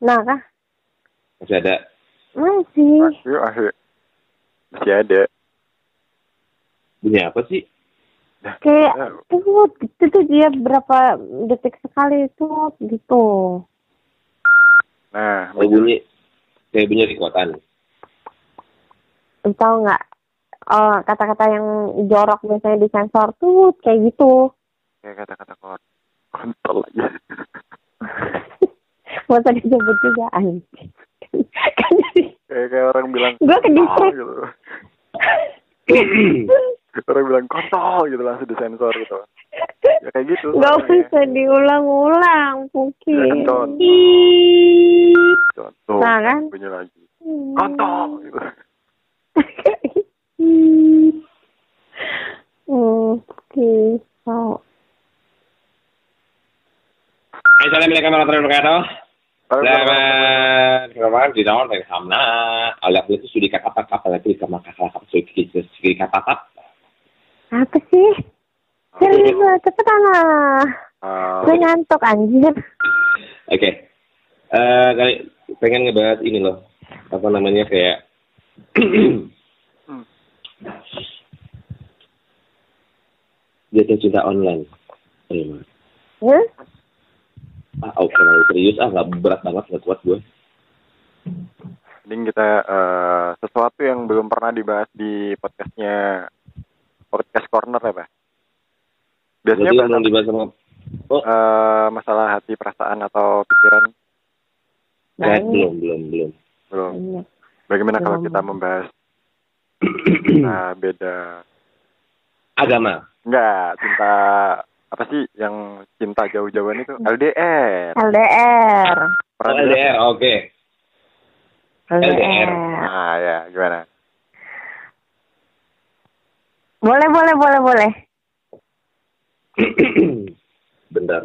Nah, kah? Masih ada. Masih. Masih, masih. Masih ada. Bunyi apa sih? Kayak Ya, tut, itu tuh dia berapa detik sekali tut gitu. Nah, Oh, bunyi. Kayak bunyi. Lu tahu nggak? eh, kata-kata yang jorok biasanya disensor tuh kayak gitu. kayak kata-kata kon kontol aja. Gak usah disebut juga anjing. kan jadi kayak kayak orang bilang gue ke distrik. gitu. orang bilang kontol gitu langsung disensor gitu. Ya kayak gitu. Gak soalnya. usah diulang-ulang, Puki. Ya, contoh. Nah, kan? Bunyi lagi. Kontol gitu. Hmm, Oke, so. Assalamualaikum warahmatullahi wabarakatuh. Selamat kemarin di tahun yang sama. Alat itu sudah kata apa kata lagi sama kakak kakak sudah sudah kata apa. Apa sih? Serius lah, cepetan lah. Ah, Gue ngantuk anjir. Oke. Eh kali pengen ngebahas ini loh. Apa namanya kayak jatuh cinta online. Terima. Ya? Ah, oh, terlalu serius ah nggak berat banget nggak kuat gue. Mending kita eh, sesuatu yang belum pernah dibahas di podcastnya podcast corner ya pak. Biasanya belum apa? dibahas sama Oh, Eh, masalah hati, perasaan atau pikiran nggak, Banyak. belum belum belum. belum. Banyak. Bagaimana kalau Belum. kita membahas nah, beda? Agama. Enggak, cinta apa sih yang cinta jauh-jauhan itu LDR. LDR. Oh, dengar? LDR, oke. LDR. Nah, ya gimana? Boleh, boleh, boleh, boleh. Bentar.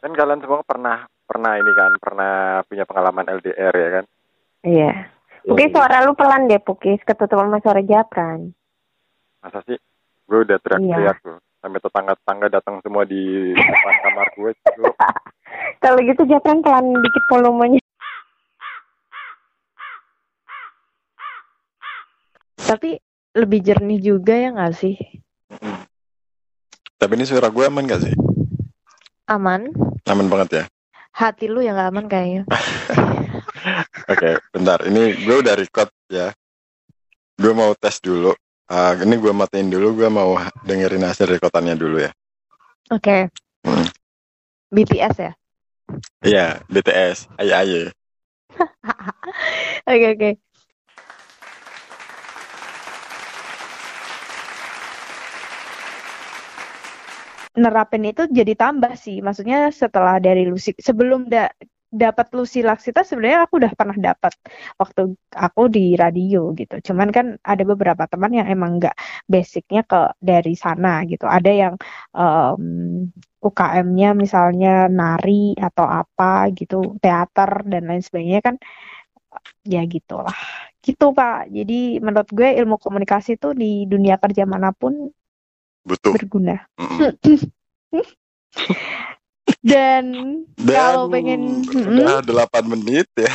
Kan kalian semua pernah pernah ini kan, pernah punya pengalaman LDR ya kan? Iya. Puki suara lu pelan deh, Puki. Ketutupan sama suara Japran. Masa sih? Gue udah teriak-teriak tuh. Sampai tetangga-tetangga datang semua di depan kamar gue. Kalau gitu Japran pelan dikit volumenya. Tapi lebih jernih juga ya nggak sih? Tapi ini suara gue aman gak sih? Aman. Aman banget ya? Hati lu yang nggak aman kayaknya. Oke, bentar. Ini gue udah record ya. Gue mau tes dulu. Ah, ini gue matiin dulu. Gue mau dengerin hasil rekotannya dulu ya. Oke. Hmm. BTS ya? Iya, BTS. Ayo ayo. Oke oke. Nerapin itu jadi tambah sih. Maksudnya setelah dari Lucy sebelum da dapat Lucy Laksita sebenarnya aku udah pernah dapat waktu aku di radio gitu. Cuman kan ada beberapa teman yang emang nggak basicnya ke dari sana gitu. Ada yang em, UKM-nya misalnya nari atau apa gitu, teater dan lain sebagainya kan ya gitulah. Gitu Pak. Jadi menurut gue ilmu komunikasi itu di dunia kerja mana pun Butuh. berguna. Dan Dan kalau pengen udah 8 menit ya.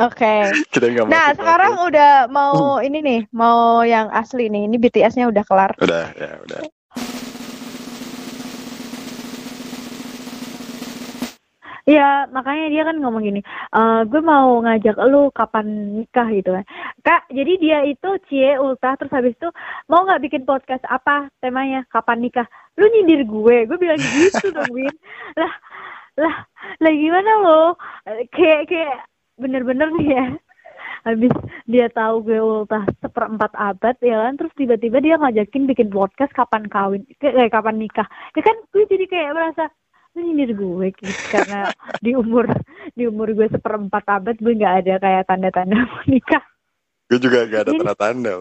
Oke. Nggak Nah, sekarang udah mau ini nih, mau yang asli nih. Ini BTS-nya udah kelar. udah ya udah. Iya, makanya dia kan ngomong gini, "Eh, gue mau ngajak lu kapan nikah gitu kan. Kak, jadi dia itu cie ultah terus habis itu mau nggak bikin podcast apa temanya kapan nikah? Lu nyindir gue, gue bilang gitu dong Win. Lah, lah, lah gimana lo? Eh, Kayak kayak bener-bener nih ya. Habis dia tahu gue ultah seperempat abad ya kan, terus tiba-tiba dia ngajakin bikin podcast kapan kawin, kayak kapan nikah. Ya kan gue jadi kayak merasa nyindir gue gitu karena di umur di umur gue seperempat abad gue nggak ada kayak tanda-tanda mau nikah Gue juga gak ada tanda-tanda.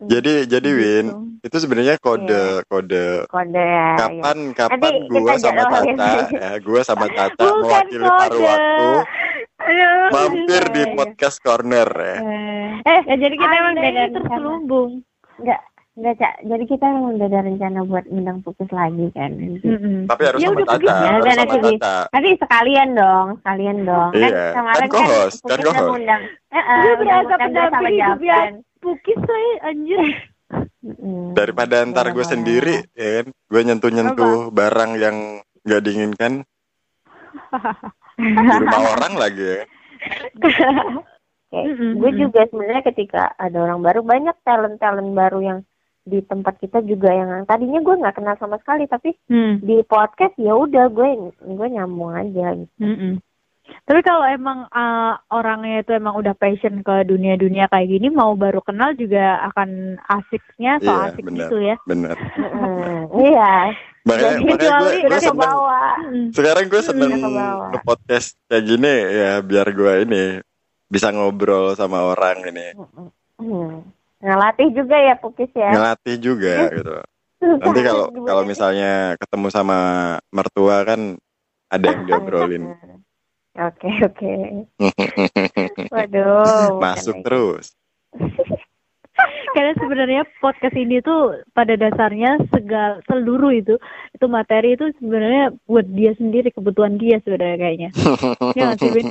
Jadi jadi Win, Gitu. itu sebenarnya kode kode Kode ya. kapan kapan Nanti gue sama lagi. ya gue sama Caca Bukan mewakili paruh waktu Aduh. mampir di podcast corner ya. Eh, Eh, ya jadi kita Anda emang beda terselubung Enggak. Enggak, Cak. Jadi kita emang udah ada rencana buat ngundang Pukis lagi kan. Mm-mm. Tapi harus Ya sama pergi. Ya harus udah, sama nanti Caca. Nanti sekalian dong, sekalian dong. Iya, Kan kemarin kan co-host, kan udah co-host. ngundang. Eh, Gue udah berasa ngundang dia sama pendamping hidup ya. Japan. Pukis saya anjir. Mm-mm. Daripada ntar gue sendiri, ya kan? Gue nyentuh-nyentuh barang yang nggak diinginkan di rumah orang lagi ya. Kayak Mm-mm, gue mm-mm. juga sebenarnya ketika ada orang baru banyak talent talent baru yang di tempat kita juga yang tadinya gue nggak kenal sama sekali tapi Hmm. di podcast ya udah gue gue nyambung aja gitu. Mm-mm. Tapi kalau emang uh, orangnya itu emang udah passion ke dunia-dunia kayak gini, mau baru kenal juga akan asiknya, so Iya, asik benar. gitu ya. Bener. Mm-mm. iya Makanya, Jadi makanya gue, gue udah ke seneng. bawah Mm. Sekarang gue seneng ke bawah. nge-podcast kayak gini ya biar gue ini bisa ngobrol sama orang ini. Hmm. Ngelatih juga ya Pukis ya Ngelatih juga gitu. Nanti kalau kalau misalnya ketemu sama mertua kan ada yang diobrolin. oke oke waduh Masuk terus. Karena sebenarnya podcast ini tuh pada dasarnya segal seluruh itu itu materi itu sebenarnya buat dia sendiri kebutuhan dia sebenarnya kayaknya. Nggak sih, Bin?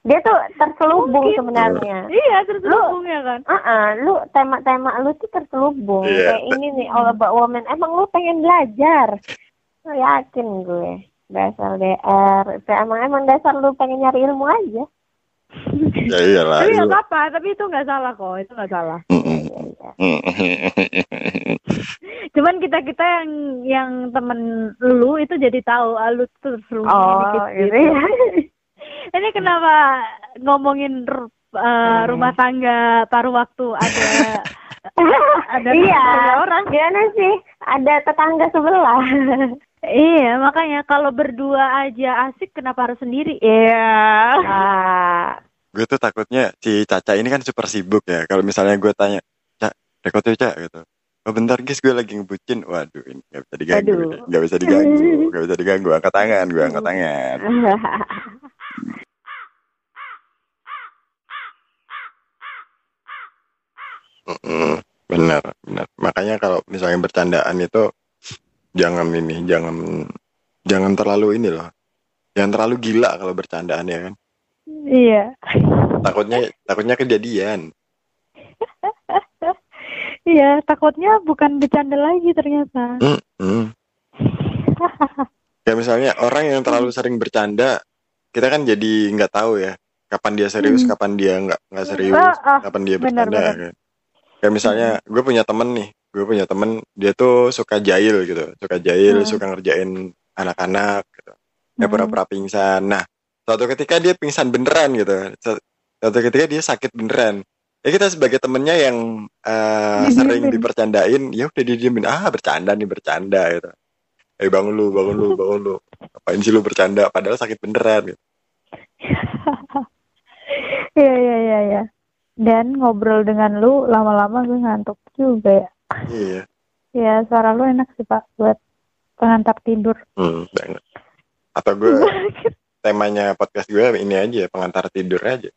Dia tuh terselubung Mungkin. sebenarnya Iya terselubung ya kan. Ah, lu tema-tema lu tuh terselubung Iya. kayak ini nih all about women. Emang lu pengen belajar? Lu yakin gue. Dasar DR. Itu emang emang dasar lu pengen nyari ilmu aja. ya iyalah. Tapi lu. nggak apa-apa, tapi itu nggak salah kok, itu nggak salah. Iya, iya. Cuman kita kita yang yang temen lu itu jadi tahu, ah, lu tuh terselubung Oh, dikit gitu gitu. Ya. Ini kenapa ngomongin uh, rumah tangga paruh waktu ada ada iya. orang? Gimana sih? Ada tetangga sebelah. Iya, makanya kalau berdua aja asik, kenapa harus sendiri? Iya. ah, gue tuh takutnya si Caca ini kan super sibuk ya. Kalau misalnya gue tanya, Cak, rekod tuh Cak gitu. Oh bentar guys, gue lagi ngebucin. Waduh, ini gak bisa diganggu. Aduh. Gak bisa diganggu. Gak bisa diganggu. Angkat tangan, gue angkat tangan. Mm-mm, bener, bener. Makanya kalau misalnya bercandaan itu jangan ini, jangan jangan terlalu ini loh. Jangan terlalu gila kalau bercandaan ya kan. Iya. Takutnya takutnya kejadian. Iya, takutnya bukan bercanda lagi ternyata. Mm-mm. Kayak misalnya orang yang terlalu sering bercanda, kita kan jadi nggak tahu ya kapan dia serius, Hmm. kapan dia nggak nggak serius, Ah, ah, kapan dia benar, bercanda. benar. kan. Kayak misalnya gue punya temen nih, gue punya temen dia tuh suka jahil gitu, suka jahil, Hmm. suka ngerjain anak-anak, gitu. ya Hmm. pura-pura pingsan. Nah, suatu ketika dia pingsan beneran gitu, Su- suatu ketika dia sakit beneran. Ya kita sebagai temennya yang eh, sering dipercandain, ya udah didiemin, ah bercanda nih bercanda gitu. Eh bangun lu, bangun lu, bangun lu. Ngapain sih lu bercanda? Padahal sakit beneran. Gitu. Iya, iya, iya, iya. Dan ngobrol dengan lu lama-lama gue ngantuk juga ya. Iya, Ya, suara lu enak sih, Pak, buat pengantar tidur. hmm, banget. Atau gue temanya podcast gue ini aja, pengantar tidur aja.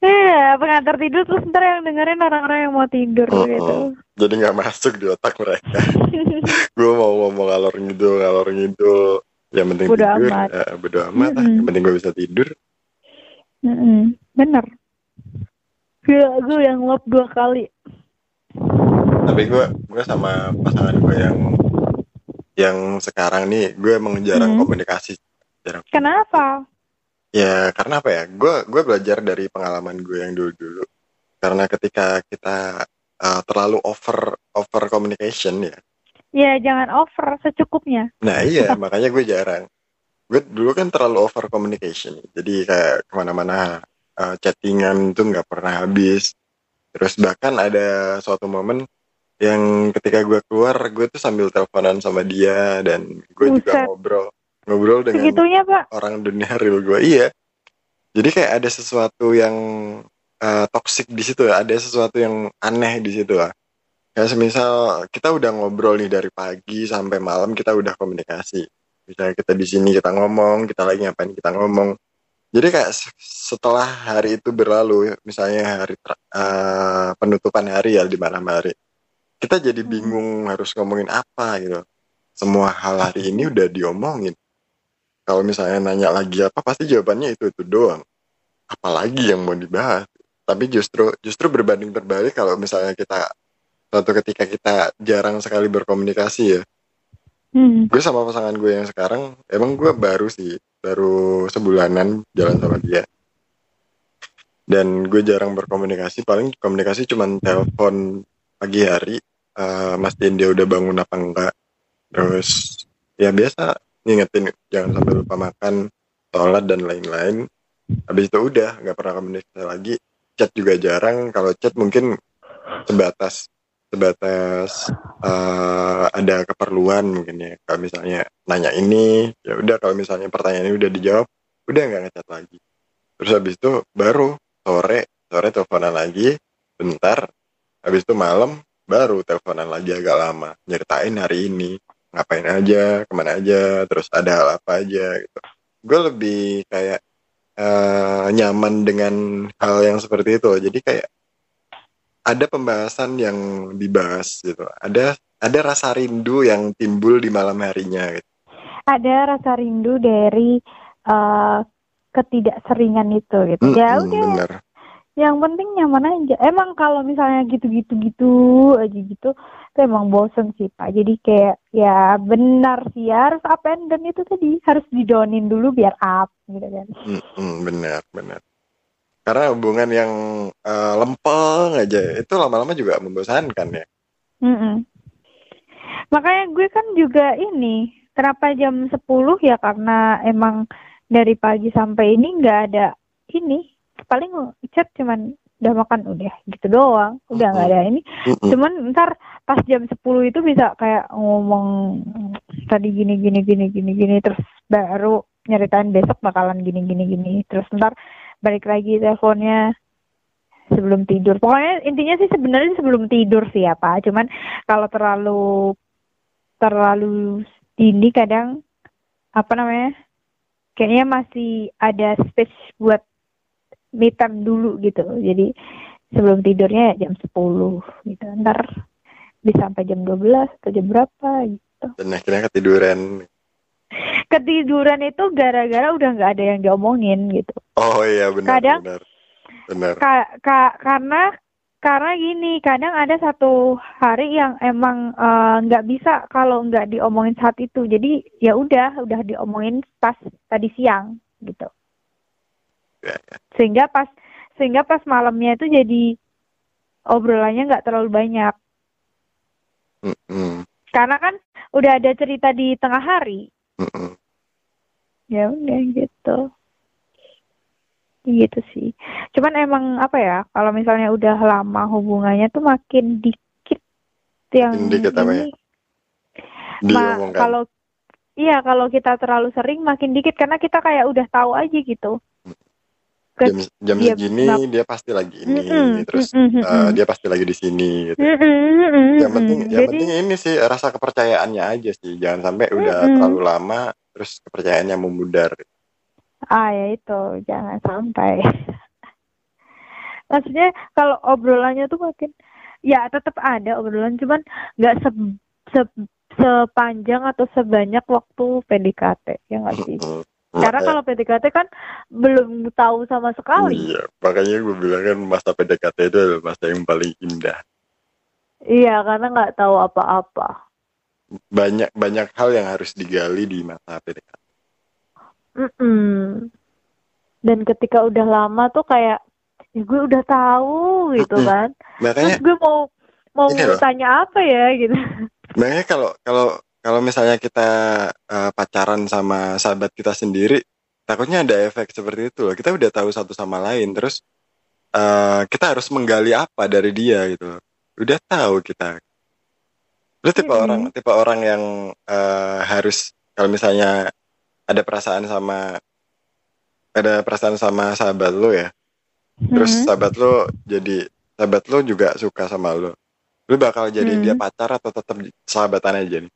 Iya, pengantar tidur terus ntar yang dengerin orang-orang yang mau tidur Mm-mm. gitu. Jadi nggak masuk di otak mereka. gue mau ngomong ngalor ngidul, ngalor ngidul. Yang penting Bodo tidur, amat. ya, bodo amat. lah. Mm-mm. Yang penting gue bisa tidur. Mm-mm, Bener. Gila, gue yang nguap dua kali. Tapi gue gue sama pasangan gue yang yang sekarang nih, gue emang jarang Hmm. komunikasi. Jarang. Kenapa? Ya karena apa ya? Gue gue belajar dari pengalaman gue yang dulu-dulu. Karena ketika kita uh, terlalu over over communication ya. Ya, jangan over secukupnya. Nah iya makanya gue jarang. Gue dulu kan terlalu over communication. Jadi kayak ke mana-mana uh, chattingan tuh nggak pernah habis. Terus bahkan ada suatu momen yang ketika gue keluar gue tuh sambil teleponan sama dia dan gue juga ngobrol ngobrol dengan Segitunya, Pak. orang dunia real gue iya. Jadi kayak ada sesuatu yang uh, toxic di situ ada sesuatu yang aneh di situ lah kayak semisal kita udah ngobrol nih dari pagi sampai malam kita udah komunikasi. Misalnya kita di sini kita ngomong kita lagi ngapain kita ngomong jadi kayak se- setelah hari itu berlalu misalnya hari eh, penutupan hari ya di malam hari kita jadi Hmm. bingung harus ngomongin apa gitu. Semua hal hari ini udah diomongin. Kalau misalnya nanya lagi apa pasti jawabannya itu itu doang. Apalagi yang mau dibahas. Tapi justru justru berbanding terbalik kalau misalnya kita suatu ketika kita jarang sekali berkomunikasi ya Hmm. gue sama pasangan gue yang sekarang emang gue baru sih baru sebulanan jalan sama dia. Dan gue jarang berkomunikasi paling komunikasi cuman telepon pagi hari eh, mastiin dia udah bangun apa enggak. Terus ya biasa ngingetin jangan sampai lupa makan sholat dan lain-lain. Habis itu udah nggak pernah komunikasi lagi. Chat juga jarang kalau chat mungkin sebatas sebatas eh, ada keperluan mungkin ya. Kalau misalnya nanya ini ya udah kalau misalnya pertanyaan ini udah dijawab udah nggak ngechat lagi. Terus habis itu baru sore sore teleponan lagi bentar habis itu malam baru teleponan lagi agak lama. Nyeritain hari ini ngapain aja ke mana aja terus ada hal apa aja gitu. Gue lebih kayak eh, nyaman dengan hal yang seperti itu. Jadi kayak ada pembahasan yang dibahas gitu ada ada rasa rindu yang timbul di malam harinya gitu. Ada rasa rindu dari eh, ketidakseringan itu gitu. ya Mm-mm, udah, bener yang penting nyaman aja. Emang kalau misalnya gitu-gitu gitu aja gitu, itu emang bosen sih Pak. Jadi kayak ya benar sih ya, harus up and down itu tadi harus didonin dulu biar up gitu kan. Mm-mm, bener bener karena hubungan yang eh, lempeng aja itu lama-lama juga membosankan ya. Mm-mm. Makanya gue kan juga ini, kenapa jam 10 ya? Karena emang dari pagi sampai ini nggak ada ini, paling chat cuman udah makan udah gitu doang, udah nggak ada ini. Cuman ntar pas jam 10 itu bisa kayak ngomong tadi gini gini gini gini gini terus baru nyeritain besok bakalan gini gini gini. Terus ntar balik lagi teleponnya sebelum tidur. Pokoknya intinya sih sebenarnya sebelum tidur sih ya Pak. Cuman kalau terlalu terlalu dini kadang apa namanya? Kayaknya masih ada space buat me dulu gitu. Jadi sebelum tidurnya ya jam 10 gitu. Ntar bisa sampai jam 12 atau jam berapa gitu. dan akhirnya ketiduran Ketiduran itu gara-gara udah nggak ada yang diomongin gitu. oh iya benar Kadang- benar. Benar. Ka- ka- karena karena gini kadang ada satu hari yang emang eh, nggak bisa kalau nggak diomongin saat itu. Jadi ya udah udah diomongin pas tadi siang gitu. Ya, ya. sehingga pas sehingga pas malamnya itu jadi obrolannya nggak terlalu banyak. Mm-mm, karena kan udah ada cerita di tengah hari mm-mm. ya udah gitu. Gitu sih. Cuman emang apa ya kalau misalnya udah lama hubungannya tuh makin dikit yang dikit apa ya? ini. Ma- diomongkan kalau iya kalau kita terlalu sering makin dikit karena kita kayak udah tahu aja gitu jam jam dia segini dia pasti lagi ini Mm-mm, terus mm-mm, eh, mm-mm. dia pasti lagi di sini gitu Mm-mm, yang penting mm-mm. yang jadi penting ini sih rasa kepercayaannya aja sih jangan sampai udah Mm-mm. terlalu lama terus kepercayaannya memudar ah ya itu jangan sampai maksudnya kalau obrolannya tuh makin ya tetap ada obrolan cuman nggak se, se- sepanjang atau sebanyak waktu PDKT ya nggak sih. Karena kalau PDKT kan belum tahu sama sekali Iya, makanya gue bilang kan masa PDKT itu adalah masa yang paling indah. iya karena nggak tahu apa-apa Banyak banyak hal yang harus digali di masa PDKT. Mm-mm. dan ketika udah lama tuh kayak ya gue udah tahu gitu Mm-mm. kan Makanya terus gue mau mau tanya apa ya gitu makanya kalau kalau kalau misalnya kita eh, pacaran sama sahabat kita sendiri, takutnya ada efek seperti itu loh. Kita udah tahu satu sama lain, terus eh, kita harus menggali apa dari dia gitu. loh. Udah tahu kita. Lu tipe Mm-mm. orang tipe orang yang eh, harus kalau misalnya ada perasaan sama ada perasaan sama sahabat lu ya. Terus Mhm. sahabat lu jadi sahabat lu juga suka sama lu. Lu bakal jadi Hmm. dia pacar atau tetap sahabatan aja nih?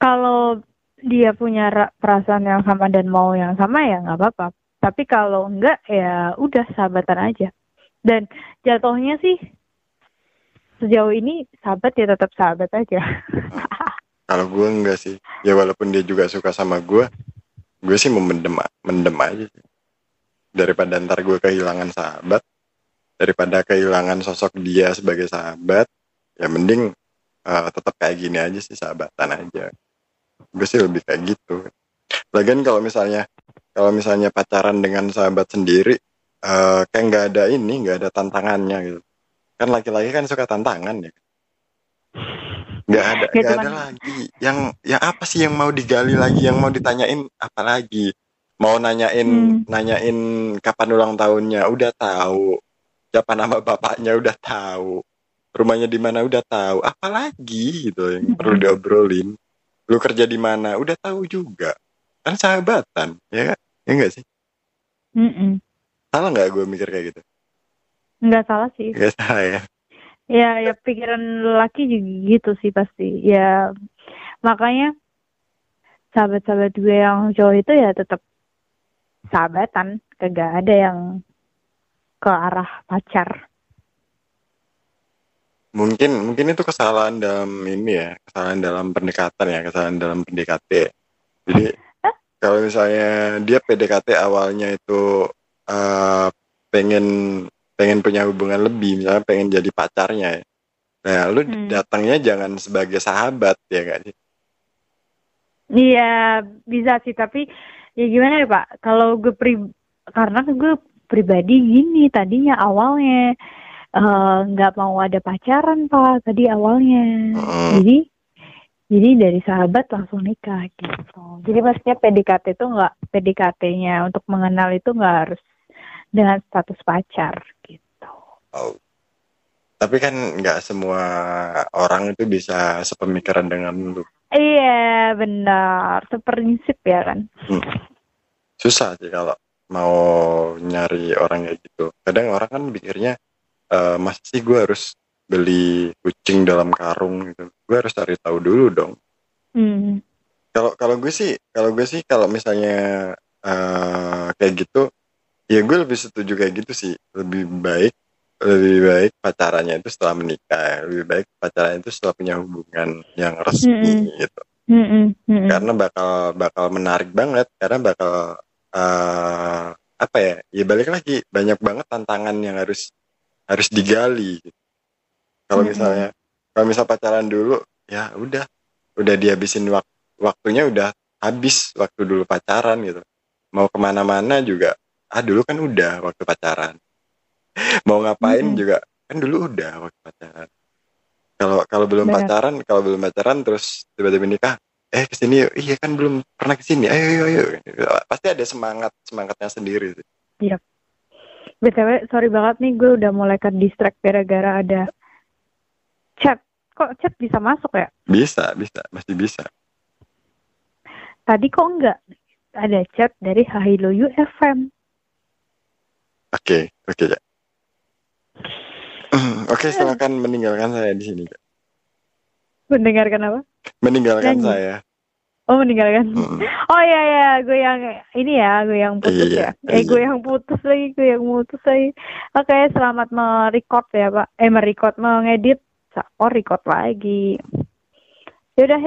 Kalau dia punya ra- perasaan yang sama dan mau yang sama ya nggak apa-apa. Tapi kalau enggak ya udah sahabatan aja. Dan jatuhnya sih sejauh ini sahabat ya tetap sahabat aja. Kalau gue enggak sih. Ya walaupun dia juga suka sama gue, gue sih memendem mendem aja sih. Daripada ntar gue kehilangan sahabat, daripada kehilangan sosok dia sebagai sahabat, ya mending eh, tetap kayak gini aja sih sahabatan aja. Gue sih lebih kayak gitu. Lagian kalau misalnya kalau misalnya pacaran dengan sahabat sendiri, eh, kayak nggak ada ini, nggak ada tantangannya gitu. Kan laki-laki kan suka tantangan ya. Nggak ada, Ya, nggak ada cuman- lagi. Yang ya apa sih yang mau digali lagi, yang mau ditanyain apa lagi? Mau nanyain Hmm. nanyain kapan ulang tahunnya, udah tahu. Siapa nama bapaknya udah tahu. Rumahnya di mana udah tahu. Apalagi gitu yang perlu diobrolin. Lu kerja di mana udah tahu juga. Kan sahabatan, ya kan? Ya enggak sih? Mm-mm. Salah nggak gue mikir kayak gitu? Nggak salah sih. Gak salah ya. Ya, ya pikiran lelaki juga gitu sih pasti. Ya, makanya sahabat-sahabat gue yang cowok itu ya tetap sahabatan. Kagak ada yang ke arah pacar. Mungkin mungkin itu kesalahan dalam ini ya, kesalahan dalam pendekatan ya, kesalahan dalam PDKT. Jadi kalau misalnya dia PDKT awalnya itu eh, pengen pengen punya hubungan lebih, misalnya pengen jadi pacarnya ya. Nah, lu Hmm. datangnya jangan sebagai sahabat ya gak sih? Iya, bisa sih. Tapi ya gimana ya Pak? Kalau gue pri karena gue pribadi gini tadinya awalnya eh, nggak mau ada pacaran Pak tadi awalnya. Hmm. Jadi jadi dari sahabat langsung nikah gitu. Jadi maksudnya PDKT itu nggak PDKT-nya untuk mengenal itu nggak harus dengan status pacar gitu. Oh. Tapi kan nggak semua orang itu bisa sepemikiran dengan lu. Iya benar, seprinsip ya kan. Hmm. Susah sih kalau mau nyari orang kayak gitu. Kadang orang kan pikirnya, e, masa sih gue harus beli kucing dalam karung gitu. Gue harus cari tahu dulu dong. Hmm. Kalau kalau gue sih, kalau gue sih kalau misalnya eh, kayak gitu, ya gue lebih setuju kayak gitu sih. Lebih baik, lebih baik pacarannya itu setelah menikah. ya. Lebih baik pacarannya itu setelah punya hubungan yang resmi gitu. Mm-mm, mm-mm. karena bakal bakal menarik banget karena bakal eh apa ya ya balik lagi banyak banget tantangan yang harus harus digali. Gitu. kalau misalnya kalau misal pacaran dulu ya udah. Udah dihabisin wak- waktunya udah habis waktu dulu pacaran gitu. Mau ke mana-mana juga ah dulu kan udah waktu pacaran. Mau ngapain Mm-mm. juga kan dulu udah waktu pacaran. Kalau kalau belum Benar. pacaran kalau belum pacaran terus tiba-tiba nikah eh ke sini yuk. Iya kan belum pernah ke sini ayo ayo ayo. Pasti ada semangat semangatnya sendiri sih. BTW, sorry banget nih gue udah mulai ke distract gara-gara ada chat. Kok chat bisa masuk ya? bisa bisa masih bisa Tadi kok enggak? Ada chat dari Hahilo UFM. oke oke ya oke silakan meninggalkan saya di sini. Mendengarkan apa? meninggalkan Nyanyi. saya Oh, meninggalkan. Mm. Oh iya ya, gue yang ini ya, gue yang putus Iya, ya. Eh, iya. gue yang putus lagi, gue yang putus lagi. Oke, selamat merecord ya, Pak. Eh, merecord, mengedit. Oh, record lagi. Yaudah,